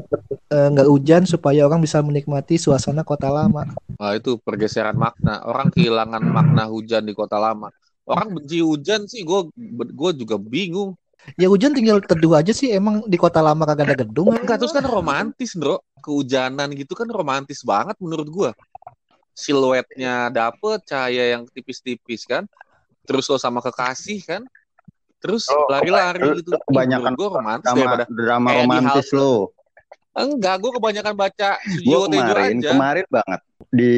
S2: eh, nggak uh, hujan supaya orang bisa menikmati suasana kota lama.
S1: Nah, itu pergeseran makna. Orang kehilangan makna hujan di kota lama. Orang benci hujan sih, gue gue juga bingung.
S2: Ya hujan tinggal teduh aja sih. Emang di kota lama kagak ada gedung.
S1: Enggak terus kan romantis, bro. Kehujanan gitu kan romantis banget menurut gue. Siluetnya dapet, cahaya yang tipis-tipis kan. Terus lo sama kekasih kan. Terus
S3: Oh,
S1: lari-lari gitu.
S3: kebanyakan
S1: gue romantis
S3: drama
S1: daripada
S3: drama romantis lo.
S1: enggak. Gue kebanyakan baca
S3: Gue
S1: Tejo
S3: kemarin
S1: aja.
S3: kemarin banget di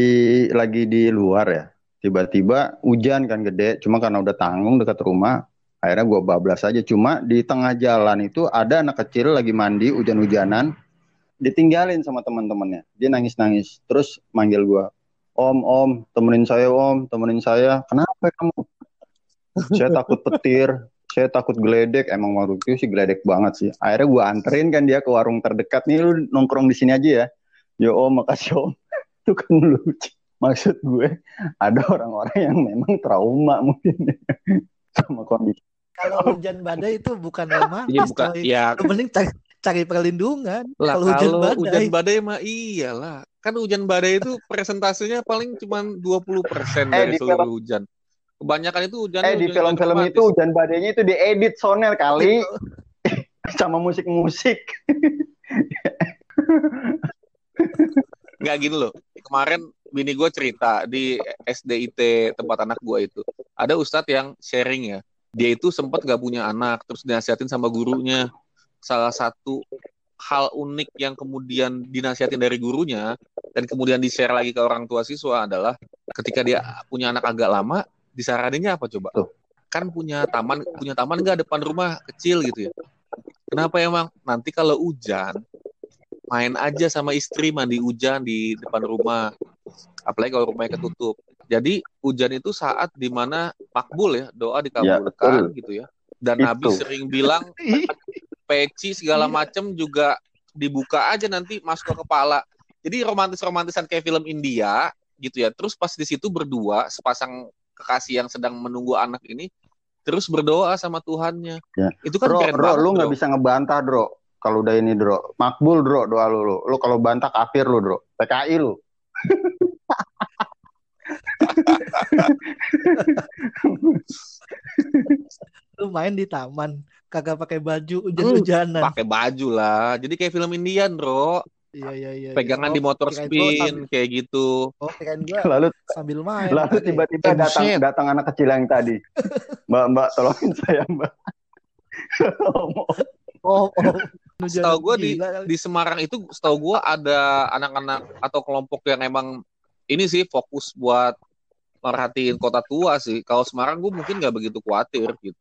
S3: lagi di luar ya. Tiba-tiba hujan kan gede. Cuma karena udah tanggung dekat rumah, akhirnya gue bablas aja. Cuma di tengah jalan itu ada anak kecil lagi mandi hujan-hujanan, ditinggalin sama teman-temannya. Dia nangis-nangis. Terus manggil gue, Om, Om, temenin saya Om, temenin saya. Kenapa kamu? saya takut petir, saya takut geledek. Emang waktu itu sih geledek banget sih. Akhirnya gue anterin kan dia ke warung terdekat. Nih lu nongkrong di sini aja ya. Yo Om, makasih Om. [LAUGHS] Itu kan lucu. Maksud gue ada orang-orang yang memang trauma mungkin [LAUGHS] sama kondisi.
S2: Kalau hujan badai itu bukan [LAUGHS] romantis.
S1: Iya bukan.
S2: coy.
S1: Ya
S2: mending cari, cari perlindungan.
S1: lah
S2: Kalau hujan
S1: kalau
S2: badai.
S1: hujan badai mah iyalah. Kan hujan badai itu presentasenya paling cuma 20% dari
S3: di
S1: seluruh hujan. Kebanyakan itu hujan
S3: Eh di film-film itu hujan badainya itu diedit soner kali [LAUGHS] sama musik-musik. [LAUGHS]
S1: nggak gini loh. Kemarin bini gue cerita di SDIT tempat anak gue itu. Ada ustadz yang sharing ya. Dia itu sempat nggak punya anak, terus dinasihatin sama gurunya. Salah satu hal unik yang kemudian dinasihatin dari gurunya dan kemudian di-share lagi ke orang tua siswa adalah ketika dia punya anak agak lama, disaraninnya apa coba?
S3: Tuh.
S1: Kan punya taman, punya taman nggak depan rumah kecil gitu ya. Kenapa emang? Nanti kalau hujan, main aja sama istri mandi hujan di depan rumah. Apalagi kalau rumahnya ketutup. Jadi hujan itu saat di mana makbul ya, doa dikabulkan gitu ya. Dan
S3: Itu.
S1: Nabi sering bilang peci segala macam juga dibuka aja nanti masuk ke kepala. Jadi romantis-romantisan kayak film India gitu ya. Terus pas di situ berdua sepasang kekasih yang sedang menunggu anak ini terus berdoa sama Tuhannya.
S3: Ya.
S1: Itu kan
S3: Bro,
S1: keren
S3: bro,
S1: banget.
S3: lu nggak bisa ngebantah, bro. Kalau udah ini, bro. Makbul, bro, doa lu, lu. Lu kalau bantah kafir lu, bro. PKI lu.
S2: Lu main di taman, kagak pakai baju
S1: Hmm,
S2: hujan-hujanan.
S1: pakai baju lah. Jadi kayak film Indian, Bro.
S2: Iya iya iya.
S1: Pegangan
S2: iya.
S1: di motor spin
S2: sambil-
S1: kayak gitu.
S2: Oh, kirain gua
S3: Lalu
S2: sambil main.
S3: lalu
S2: tadi.
S3: tiba-tiba
S1: Eh,
S3: datang
S1: buset.
S3: datang anak kecil yang tadi. Mbak, Mbak, tolongin saya, Mbak.
S2: Oh, oh. Hujan
S1: Setahu gua di di Semarang itu setahu gua ada anak-anak atau kelompok yang emang ini sih fokus buat merhatiin kota tua sih. Kalau Semarang gue mungkin nggak begitu khawatir gitu.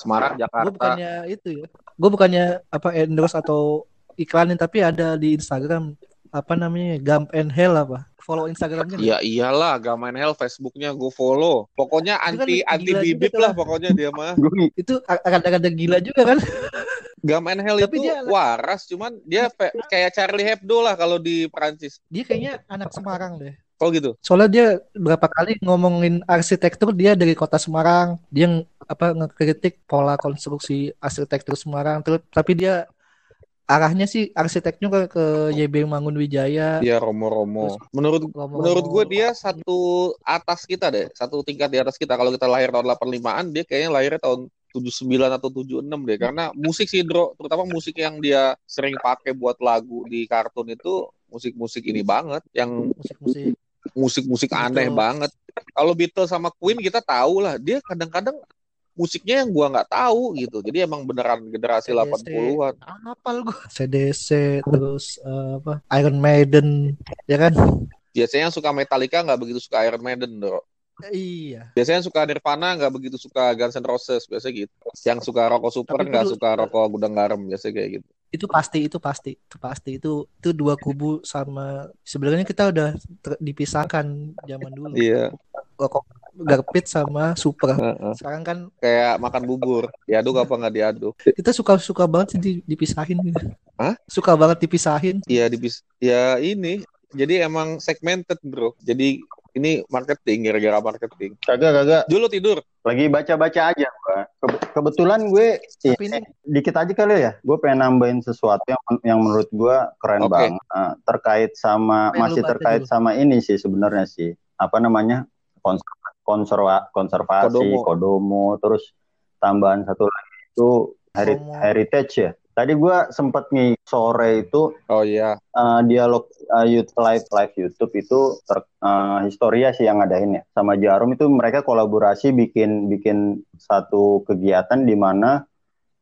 S1: Semarang,
S2: Gue
S1: Jakarta.
S2: bukannya itu ya. Gue bukannya apa endorse atau iklanin tapi ada di Instagram apa namanya Gump and Hell apa follow Instagramnya nggak?
S1: Ya iyalah, gak main hell Facebooknya gue follow. Pokoknya
S2: kan
S1: anti anti bibit lah pokoknya dia mah.
S3: Gue
S2: itu rada-rada gila juga kan [LAUGHS]
S1: Gak main hell
S2: Tapi
S1: itu
S2: dia
S1: waras, cuman dia kayak Charlie Hebdo lah kalau di Perancis.
S2: dia kayaknya anak Semarang deh
S1: Oh gitu.
S2: soalnya dia berapa kali ngomongin arsitektur dia dari kota Semarang dia apa ngekritik pola konstruksi arsitektur Semarang terus tapi dia arahnya sih arsiteknya ke, ke YB Mangun Wijaya
S1: Iya Romo-Romo. Menurut
S2: Romo-
S1: menurut gue dia satu atas kita deh, satu tingkat di atas kita. Kalau kita lahir tahun 85-an, dia kayaknya lahirnya tahun 79 atau 76 deh. Karena musik sih, Dro, terutama musik yang dia sering pakai buat lagu di kartun itu musik-musik ini banget, yang
S2: musik-musik
S1: musik-musik aneh
S2: Betul.
S1: banget. Kalau Beatles sama Queen kita tahu lah, dia kadang-kadang musiknya yang gua nggak tahu gitu. Jadi emang beneran generasi
S2: CDC.
S1: 80-an.
S2: apal gua CDC terus eh, apa Iron Maiden ya kan
S1: Biasanya yang suka Metallica nggak begitu suka Iron Maiden, Dro.
S2: Iya
S1: Biasanya yang suka Nirvana nggak begitu suka Guns N' Roses biasanya gitu. Yang suka rokok super nggak suka rokok gudang garam biasanya kayak gitu.
S2: itu pasti itu pasti itu pasti itu itu dua kubu sama sebenarnya kita udah ter- dipisahkan zaman dulu
S1: Iya.
S2: rokok garpit sama super
S1: heeh.
S2: sekarang kan
S1: Kayak makan bubur, diaduk apa nggak diaduk?
S2: kita suka suka banget sih di- dipisahin
S1: Hah?
S2: suka banget dipisahin
S1: Iya dibis. Ya ini. Jadi emang segmented bro. Jadi ini marketing gara-gara marketing.
S3: kagak kagak
S1: Dulu tidur.
S3: lagi baca-baca aja gua. Ke- kebetulan gue
S2: tapi
S3: ini, dikit aja kali ya. Gue pengen nambahin sesuatu yang yang menurut gue keren
S1: Oke.
S3: banget Eh, terkait sama masih terkait
S2: dulu?
S3: sama ini sih sebenarnya sih. Apa namanya? Kons- konserva konservasi,
S1: Kodomo.
S3: kodomo. terus tambahan satu lagi itu heritage ya. Tadi gua sempet nih sore itu
S1: Oh iya.
S3: eh, dialog eh, youth live live YouTube itu ter, eh, Historia sih yang ngadain ya sama Jarum itu mereka kolaborasi bikin bikin satu kegiatan di mana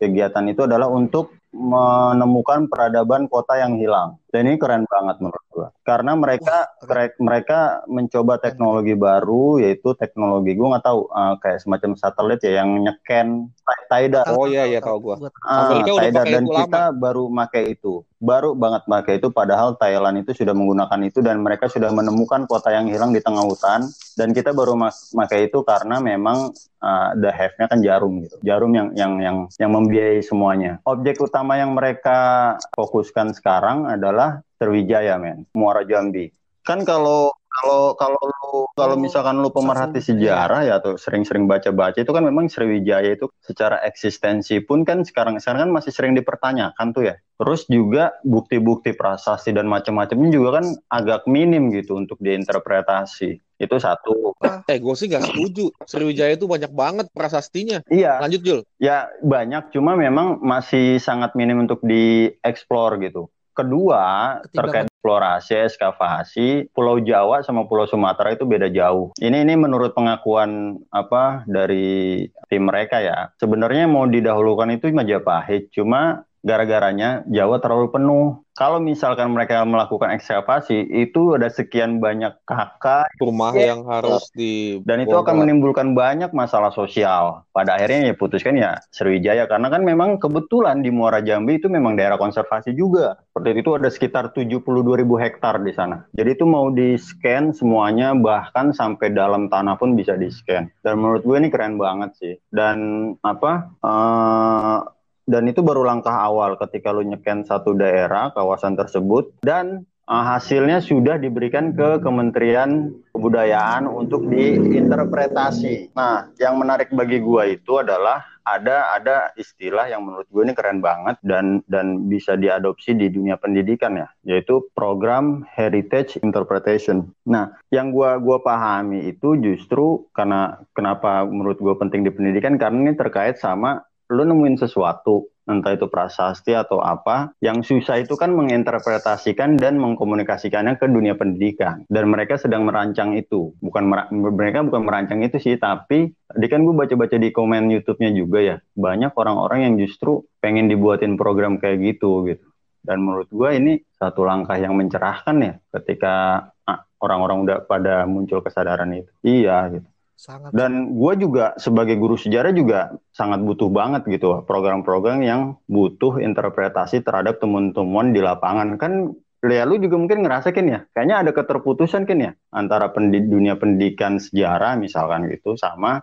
S3: kegiatan itu adalah untuk menemukan peradaban kota yang hilang. Dan ini keren banget menurut gua. Karena mereka
S2: Wah,
S3: mereka, mereka mencoba teknologi baru yaitu teknologi gua nggak tahu eh, kayak semacam satelit ya yang nyeken tidal
S1: Oh, iya, iya, tahu gua.
S2: Gua-
S3: Ah, Tidal
S1: pakai
S3: dan kita baru pakai itu. Baru banget pakai itu padahal Thailand itu sudah menggunakan itu dan mereka sudah menemukan kota yang hilang di tengah hutan dan kita baru pakai itu karena memang uh, the have-nya kan jarum gitu. Jarum yang yang yang yang membiayai semuanya. Objek utama yang mereka fokuskan sekarang adalah Sriwijaya, men. Muara Jambi. Kan kalau kalau kalau lu kalau misalkan lu pemerhati sejarah ya atau sering-sering baca-baca itu kan memang Sriwijaya itu secara eksistensi pun kan sekarang sekarang kan masih sering dipertanyakan tuh ya. Terus juga bukti-bukti prasasti dan macam-macamnya juga kan agak minim gitu untuk diinterpretasi. Itu satu.
S1: Eh, gue sih nggak setuju. Sriwijaya itu banyak banget prasastinya.
S3: Iya,
S1: Lanjut, Jul.
S3: ya banyak cuma memang masih sangat minim untuk dieksplor gitu. Kedua,
S2: Ketimbang-
S3: terkait eksplorasi, ekskavasi, Pulau Jawa sama Pulau Sumatera itu beda jauh. Ini ini menurut pengakuan apa dari tim mereka ya. Sebenarnya mau didahulukan itu Majapahit, cuma gara-garanya Jawa terlalu penuh. Kalau misalkan mereka melakukan ekskavasi, itu ada sekian banyak kakak
S1: Rumah
S3: Iya.
S1: yang harus di
S3: dan itu akan menimbulkan banyak masalah sosial. Pada akhirnya ya putuskan ya Sriwijaya karena kan memang kebetulan di Muara Jambi itu memang daerah konservasi juga. Seperti itu ada sekitar 72 ribu hektar di sana. Jadi itu mau di scan semuanya bahkan sampai dalam tanah pun bisa di scan. Dan menurut gue ini keren banget sih. Dan apa? eh, dan itu baru langkah awal ketika lu nyeken satu daerah kawasan tersebut dan uh, hasilnya sudah diberikan ke Kementerian Kebudayaan untuk diinterpretasi. Nah, yang menarik bagi gua itu adalah ada ada istilah yang menurut gue ini keren banget dan dan bisa diadopsi di dunia pendidikan ya, yaitu program heritage interpretation. Nah, yang gua gua pahami itu justru karena kenapa menurut gue penting di pendidikan karena ini terkait sama lu nemuin sesuatu entah itu prasasti atau apa yang susah itu kan menginterpretasikan dan mengkomunikasikannya ke dunia pendidikan. Dan mereka sedang merancang itu. Bukan mer- mereka bukan merancang itu sih tapi tadi kan gue baca-baca di komen YouTube-nya juga ya banyak orang-orang yang justru pengen dibuatin program kayak gitu gitu. Dan menurut gue ini satu langkah yang mencerahkan ya ketika ah, orang-orang udah pada muncul kesadaran itu. Iya gitu
S2: sangat.
S3: Dan gue juga sebagai guru sejarah juga sangat butuh banget gitu program-program yang butuh interpretasi terhadap temuan-temuan di lapangan. Kan ya lu juga mungkin ngerasain ya kayaknya ada keterputusan kan ya antara pendi- dunia pendidikan sejarah misalkan gitu sama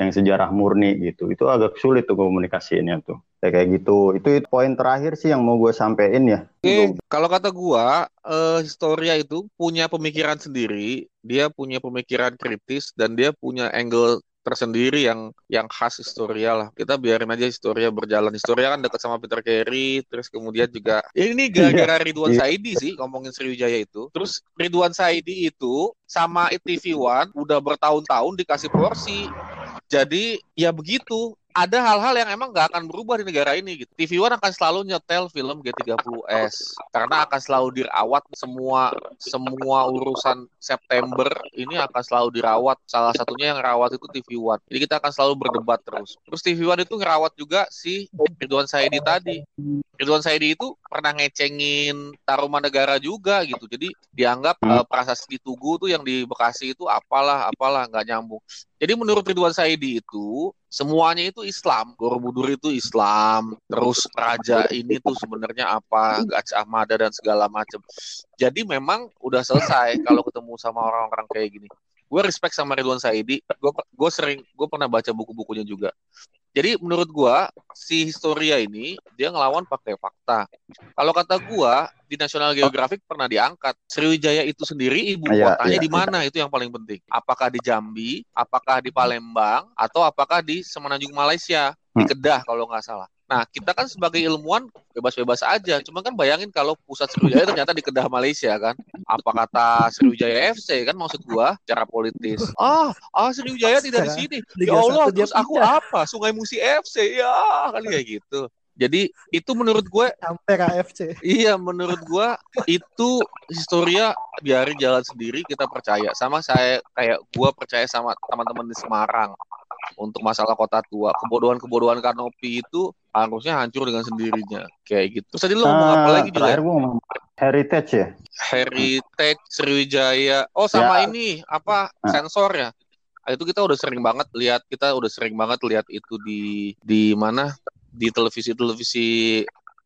S3: yang sejarah murni gitu. Itu agak sulit tuh komunikasinya tuh. Kayak kayak gitu. Itu, itu poin terakhir sih yang mau gue sampein ya.
S1: Oke, kalau kata gua, eh, Historia itu punya pemikiran sendiri, dia punya pemikiran kritis dan dia punya angle tersendiri yang yang khas Historia lah. Kita biarin aja Historia berjalan. Historia kan dekat sama Peter Carey, terus kemudian juga ini gara-gara Ridwan
S3: Iya.
S1: Saidi sih ngomongin Sriwijaya itu. Terus Ridwan Saidi itu sama TV One udah bertahun-tahun dikasih porsi. Jadi ya begitu. Ada hal-hal yang emang nggak akan berubah di negara ini gitu. TV One akan selalu nyetel film G30S karena akan selalu dirawat semua semua urusan September ini akan selalu dirawat. Salah satunya yang rawat itu TV One. Jadi kita akan selalu berdebat terus. Terus TV One itu ngerawat juga si Ridwan Saidi tadi. Ridwan Saidi itu pernah ngecengin Taruman Negara juga gitu. Jadi dianggap eh, prasasti Tugu tuh yang di Bekasi itu apalah apalah nggak nyambung. Jadi menurut Ridwan Saidi itu semuanya itu Islam. Borobudur itu Islam. Terus raja ini tuh sebenarnya apa? Gajah Mada dan segala macam. Jadi memang udah selesai kalau ketemu sama orang-orang kayak gini. Gue respect sama Ridwan Saidi. Gue gue sering gue pernah baca buku-bukunya juga. Jadi menurut gua si Historia ini dia ngelawan pakai fakta. Kalau kata gua di National Geographic pernah diangkat Sriwijaya itu sendiri ibu
S3: Iya,
S1: kotanya
S3: iya,
S1: di mana itu yang paling penting. Apakah di Jambi, apakah di Palembang, atau apakah di Semenanjung Malaysia di
S3: Hmm.
S1: Kedah kalau nggak salah. Nah, kita kan sebagai ilmuwan bebas-bebas aja. Cuma kan bayangin kalau pusat Sriwijaya ternyata di Kedah Malaysia kan. Apa kata Sriwijaya FC kan maksud gua cara politis. Ah, ah Sriwijaya tidak di sini. Ya Allah, terus aku apa? Sungai Musi FC. Ya, kali kayak gitu. Jadi itu menurut gue
S2: sampai KFC.
S1: Iya, menurut gue itu historia biarin jalan sendiri kita percaya. Sama saya kayak gue percaya sama teman-teman di Semarang untuk masalah kota tua. Kebodohan-kebodohan kanopi itu harusnya hancur dengan sendirinya. Kayak gitu. Terus tadi lu ngomong apa lagi juga?
S3: Terakhir gue ngomong heritage ya.
S1: Heritage Sriwijaya. Oh sama ya. ini apa nah. sensor ya? Itu kita udah sering banget lihat, kita udah sering banget lihat itu di di mana di televisi-televisi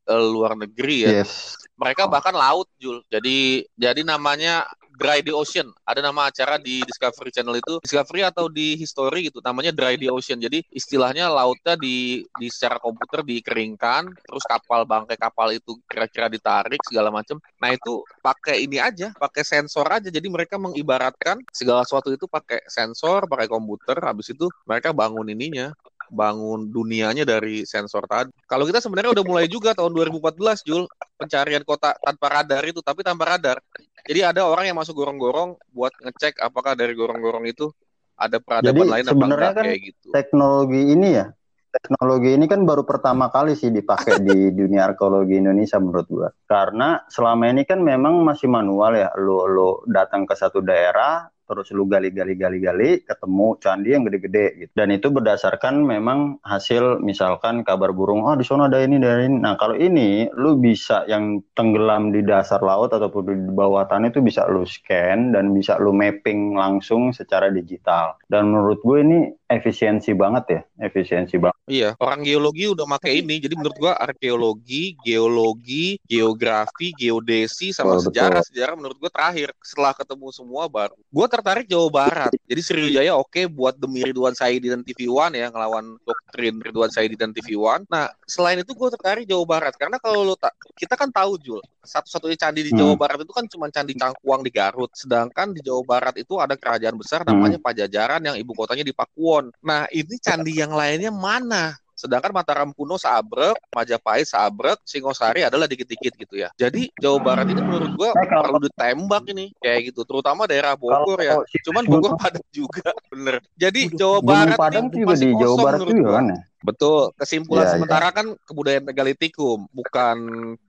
S1: uh, luar negeri ya. Yes. Mereka bahkan laut, Jul. Jadi jadi namanya Dry the Ocean. Ada nama acara di Discovery Channel itu, Discovery atau di History gitu, namanya Dry the Ocean. Jadi istilahnya lautnya di di secara komputer dikeringkan, terus kapal bangkai kapal itu kira-kira ditarik segala macam. Nah, itu pakai ini aja, pakai sensor aja. Jadi mereka mengibaratkan segala sesuatu itu pakai sensor, pakai komputer, habis itu mereka bangun ininya bangun dunianya dari sensor tadi. Kalau kita sebenarnya udah mulai juga tahun 2014 Jul pencarian kota tanpa radar itu tapi tanpa radar. Jadi ada orang yang masuk gorong-gorong buat ngecek apakah dari gorong-gorong itu ada peradaban
S3: Jadi,
S1: lain
S3: apa enggak kan kayak gitu. Teknologi ini ya teknologi ini kan baru pertama kali sih dipakai di [LAUGHS] dunia arkeologi Indonesia menurut gua. Karena selama ini kan memang masih manual ya. Lo lo datang ke satu daerah, terus lu gali-gali-gali-gali ketemu candi yang gede-gede gitu. Dan itu berdasarkan memang hasil misalkan kabar burung, oh di sana ada ini dari ini. Nah, kalau ini lu bisa yang tenggelam di dasar laut ataupun di bawah tanah itu bisa lu scan dan bisa lu mapping langsung secara digital. Dan menurut gue ini efisiensi banget ya, efisiensi banget.
S1: Iya, orang geologi udah pakai ini. Jadi menurut gua arkeologi, geologi, geografi, geodesi sama oh, sejarah, betul. sejarah menurut gua terakhir setelah ketemu semua baru. Gua tertarik Jawa Barat. Jadi Sriwijaya oke okay, buat demi Ridwan Saidi dan TV One ya ngelawan doktrin Ridwan Saidi dan TV One. Nah, selain itu gua tertarik Jawa Barat karena kalau lo tak kita kan tahu Jul, satu-satunya candi di Jawa hmm. Barat itu kan cuma candi Cangkuang di Garut. Sedangkan di Jawa Barat itu ada kerajaan besar namanya hmm. Pajajaran yang ibu kotanya di Pakuwon. Nah, ini candi yang lainnya mana? Sedangkan Mataram kuno Sabrek, Majapahit Sabrek, Singosari adalah dikit-dikit gitu ya. Jadi Jawa Barat ini menurut gua nah, perlu ditembak ini kayak gitu, terutama daerah Bogor ya. Cuman Bogor [LAUGHS] padat juga, bener. Jadi Jawa Barat
S3: Padang ini masih di Jawa Barat juga kan ya?
S1: Betul. Kesimpulan ya, sementara ya. kan kebudayaan megalitikum, bukan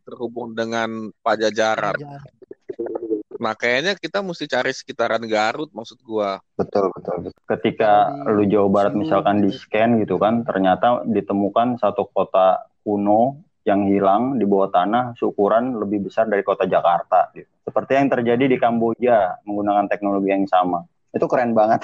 S1: terhubung dengan Pajajaran. Nah, kayaknya kita mesti cari sekitaran Garut maksud gua.
S3: Betul, betul. betul. Ketika lu Jawa Barat misalkan di scan gitu kan, ternyata ditemukan satu kota kuno yang hilang di bawah tanah seukuran lebih besar dari kota Jakarta gitu. Seperti yang terjadi di Kamboja menggunakan teknologi yang sama itu keren banget.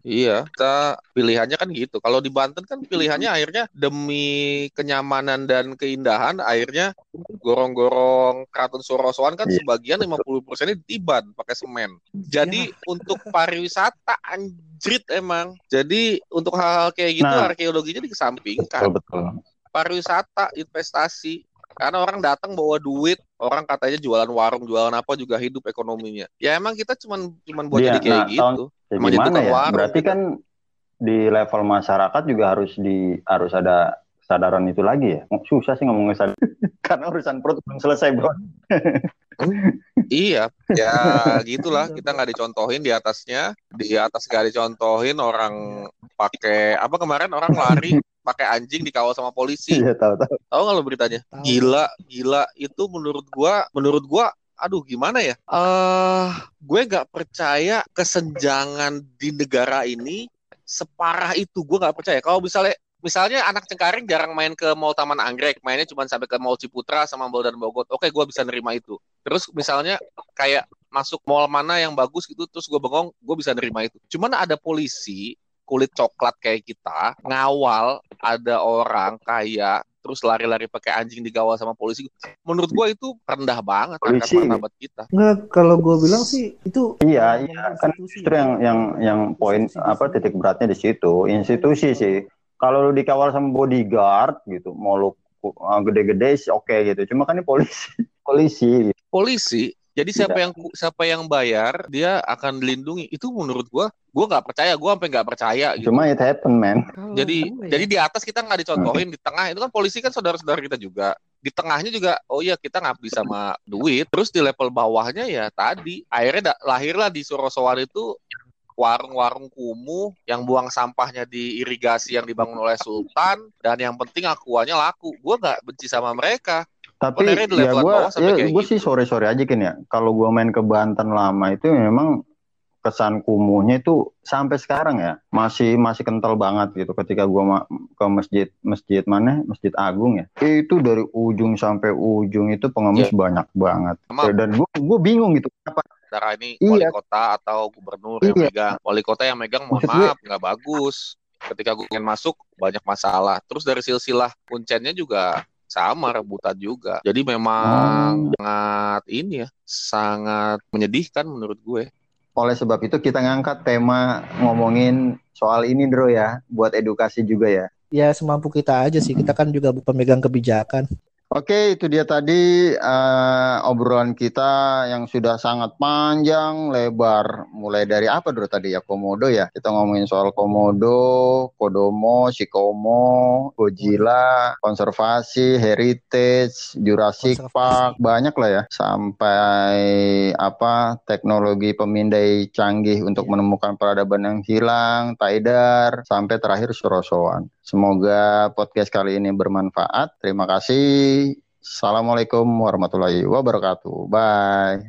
S1: iya, kita pilihannya kan gitu. Kalau di Banten kan pilihannya akhirnya demi kenyamanan dan keindahan, akhirnya gorong-gorong Keraton Sorosoan kan iya. sebagian 50 persennya ditiban pakai semen. Jadi iya. untuk pariwisata anjrit emang. Jadi untuk hal-hal kayak gitu nah, arkeologinya dikesampingkan. Betul, betul. Pariwisata, investasi, karena orang datang bawa duit, orang katanya jualan warung, jualan apa juga hidup ekonominya. Ya emang kita cuman cuman buat ya, jadi kayak nah, gitu.
S3: Ya emang gimana ya? Warung, Berarti gitu. kan di level masyarakat juga harus di harus ada kesadaran itu lagi ya. Susah sih ngomongin kesadaran. [LAUGHS] Karena urusan perut belum selesai, Bro. [LAUGHS]
S1: iya, ya [LAUGHS] gitulah kita nggak dicontohin di atasnya, di atas nggak dicontohin orang pakai apa kemarin orang lari pakai anjing dikawal sama polisi.
S3: Iya tahu tahu.
S1: Tahu nggak lo beritanya? Tahu. Gila, gila itu menurut gua, menurut gua aduh gimana ya? Eh, uh, gue nggak percaya kesenjangan di negara ini separah itu. Gue nggak percaya. Kalau misalnya misalnya anak Cengkaring jarang main ke Mall Taman Anggrek, mainnya cuma sampai ke Mall Ciputra sama Mall dan Bogor. Oke, gue bisa nerima itu. Terus misalnya kayak masuk mall mana yang bagus gitu, terus gue bengong, gue bisa nerima itu. Cuman ada polisi kulit coklat kayak kita ngawal ada orang kaya terus lari-lari pakai anjing digawal sama polisi. Menurut gua itu rendah banget polisi. martabat kita.
S2: Enggak, kalau gua bilang sih itu
S3: Iya, iya kan justru yang yang yang poin apa titik beratnya di situ, institusi sih. Kalau lu dikawal sama bodyguard gitu, mau lu uh, gede-gede sih oke okay, gitu. Cuma kan ini polisi. [LAUGHS] polisi.
S1: Polisi Jadi siapa yang siapa yang bayar dia akan dilindungi. Itu menurut gua, gua nggak percaya. Gua sampai nggak percaya. Gitu.
S3: Cuma it happen, man.
S1: Jadi
S2: ya?
S1: jadi di atas kita nggak dicontohin, di tengah itu kan polisi kan saudara-saudara kita juga. Di tengahnya juga, oh iya kita ngabdi sama duit. Terus di level bawahnya ya tadi, akhirnya da- lahirlah di Sorosowan itu warung-warung kumuh yang buang sampahnya di irigasi yang dibangun oleh Sultan dan yang penting akuannya laku. Gua nggak benci sama mereka.
S3: Tapi ya gue ya gue
S1: gitu.
S3: sih sore-sore aja kan ya. Kalau gue main ke Banten lama itu memang kesan kumuhnya itu sampai sekarang ya masih masih kental banget gitu ketika gue ke masjid masjid mana masjid agung ya itu dari ujung sampai ujung itu pengemis banyak banget dan gue gue bingung gitu kenapa
S1: Antara ini
S3: Iya.
S1: wali kota atau gubernur yang
S3: Iya.
S1: megang. Wali kota yang megang mohon maaf nggak bagus. Ketika gue ingin masuk banyak masalah. Terus dari silsilah kuncennya juga sama rebutan juga. Jadi memang
S3: Oh.
S1: sangat ini ya, sangat menyedihkan menurut gue.
S3: oleh sebab itu kita ngangkat tema ngomongin soal ini Bro ya buat edukasi juga ya
S2: Ya semampu kita aja sih. Kita kan juga pemegang kebijakan.
S3: Oke, itu dia tadi eh, obrolan kita yang sudah sangat panjang, lebar. Mulai dari apa dulu tadi ya, Komodo ya. Kita ngomongin soal Komodo, Kodomo, Shikomo, Godzilla, konservasi, heritage, Jurassic
S2: Konservasi.
S3: Park, banyak lah ya. Sampai apa teknologi pemindai canggih untuk menemukan peradaban yang hilang, Taidar, sampai terakhir Surosoan. Semoga podcast kali ini bermanfaat. Terima kasih. Assalamualaikum warahmatullahi wabarakatuh. Bye.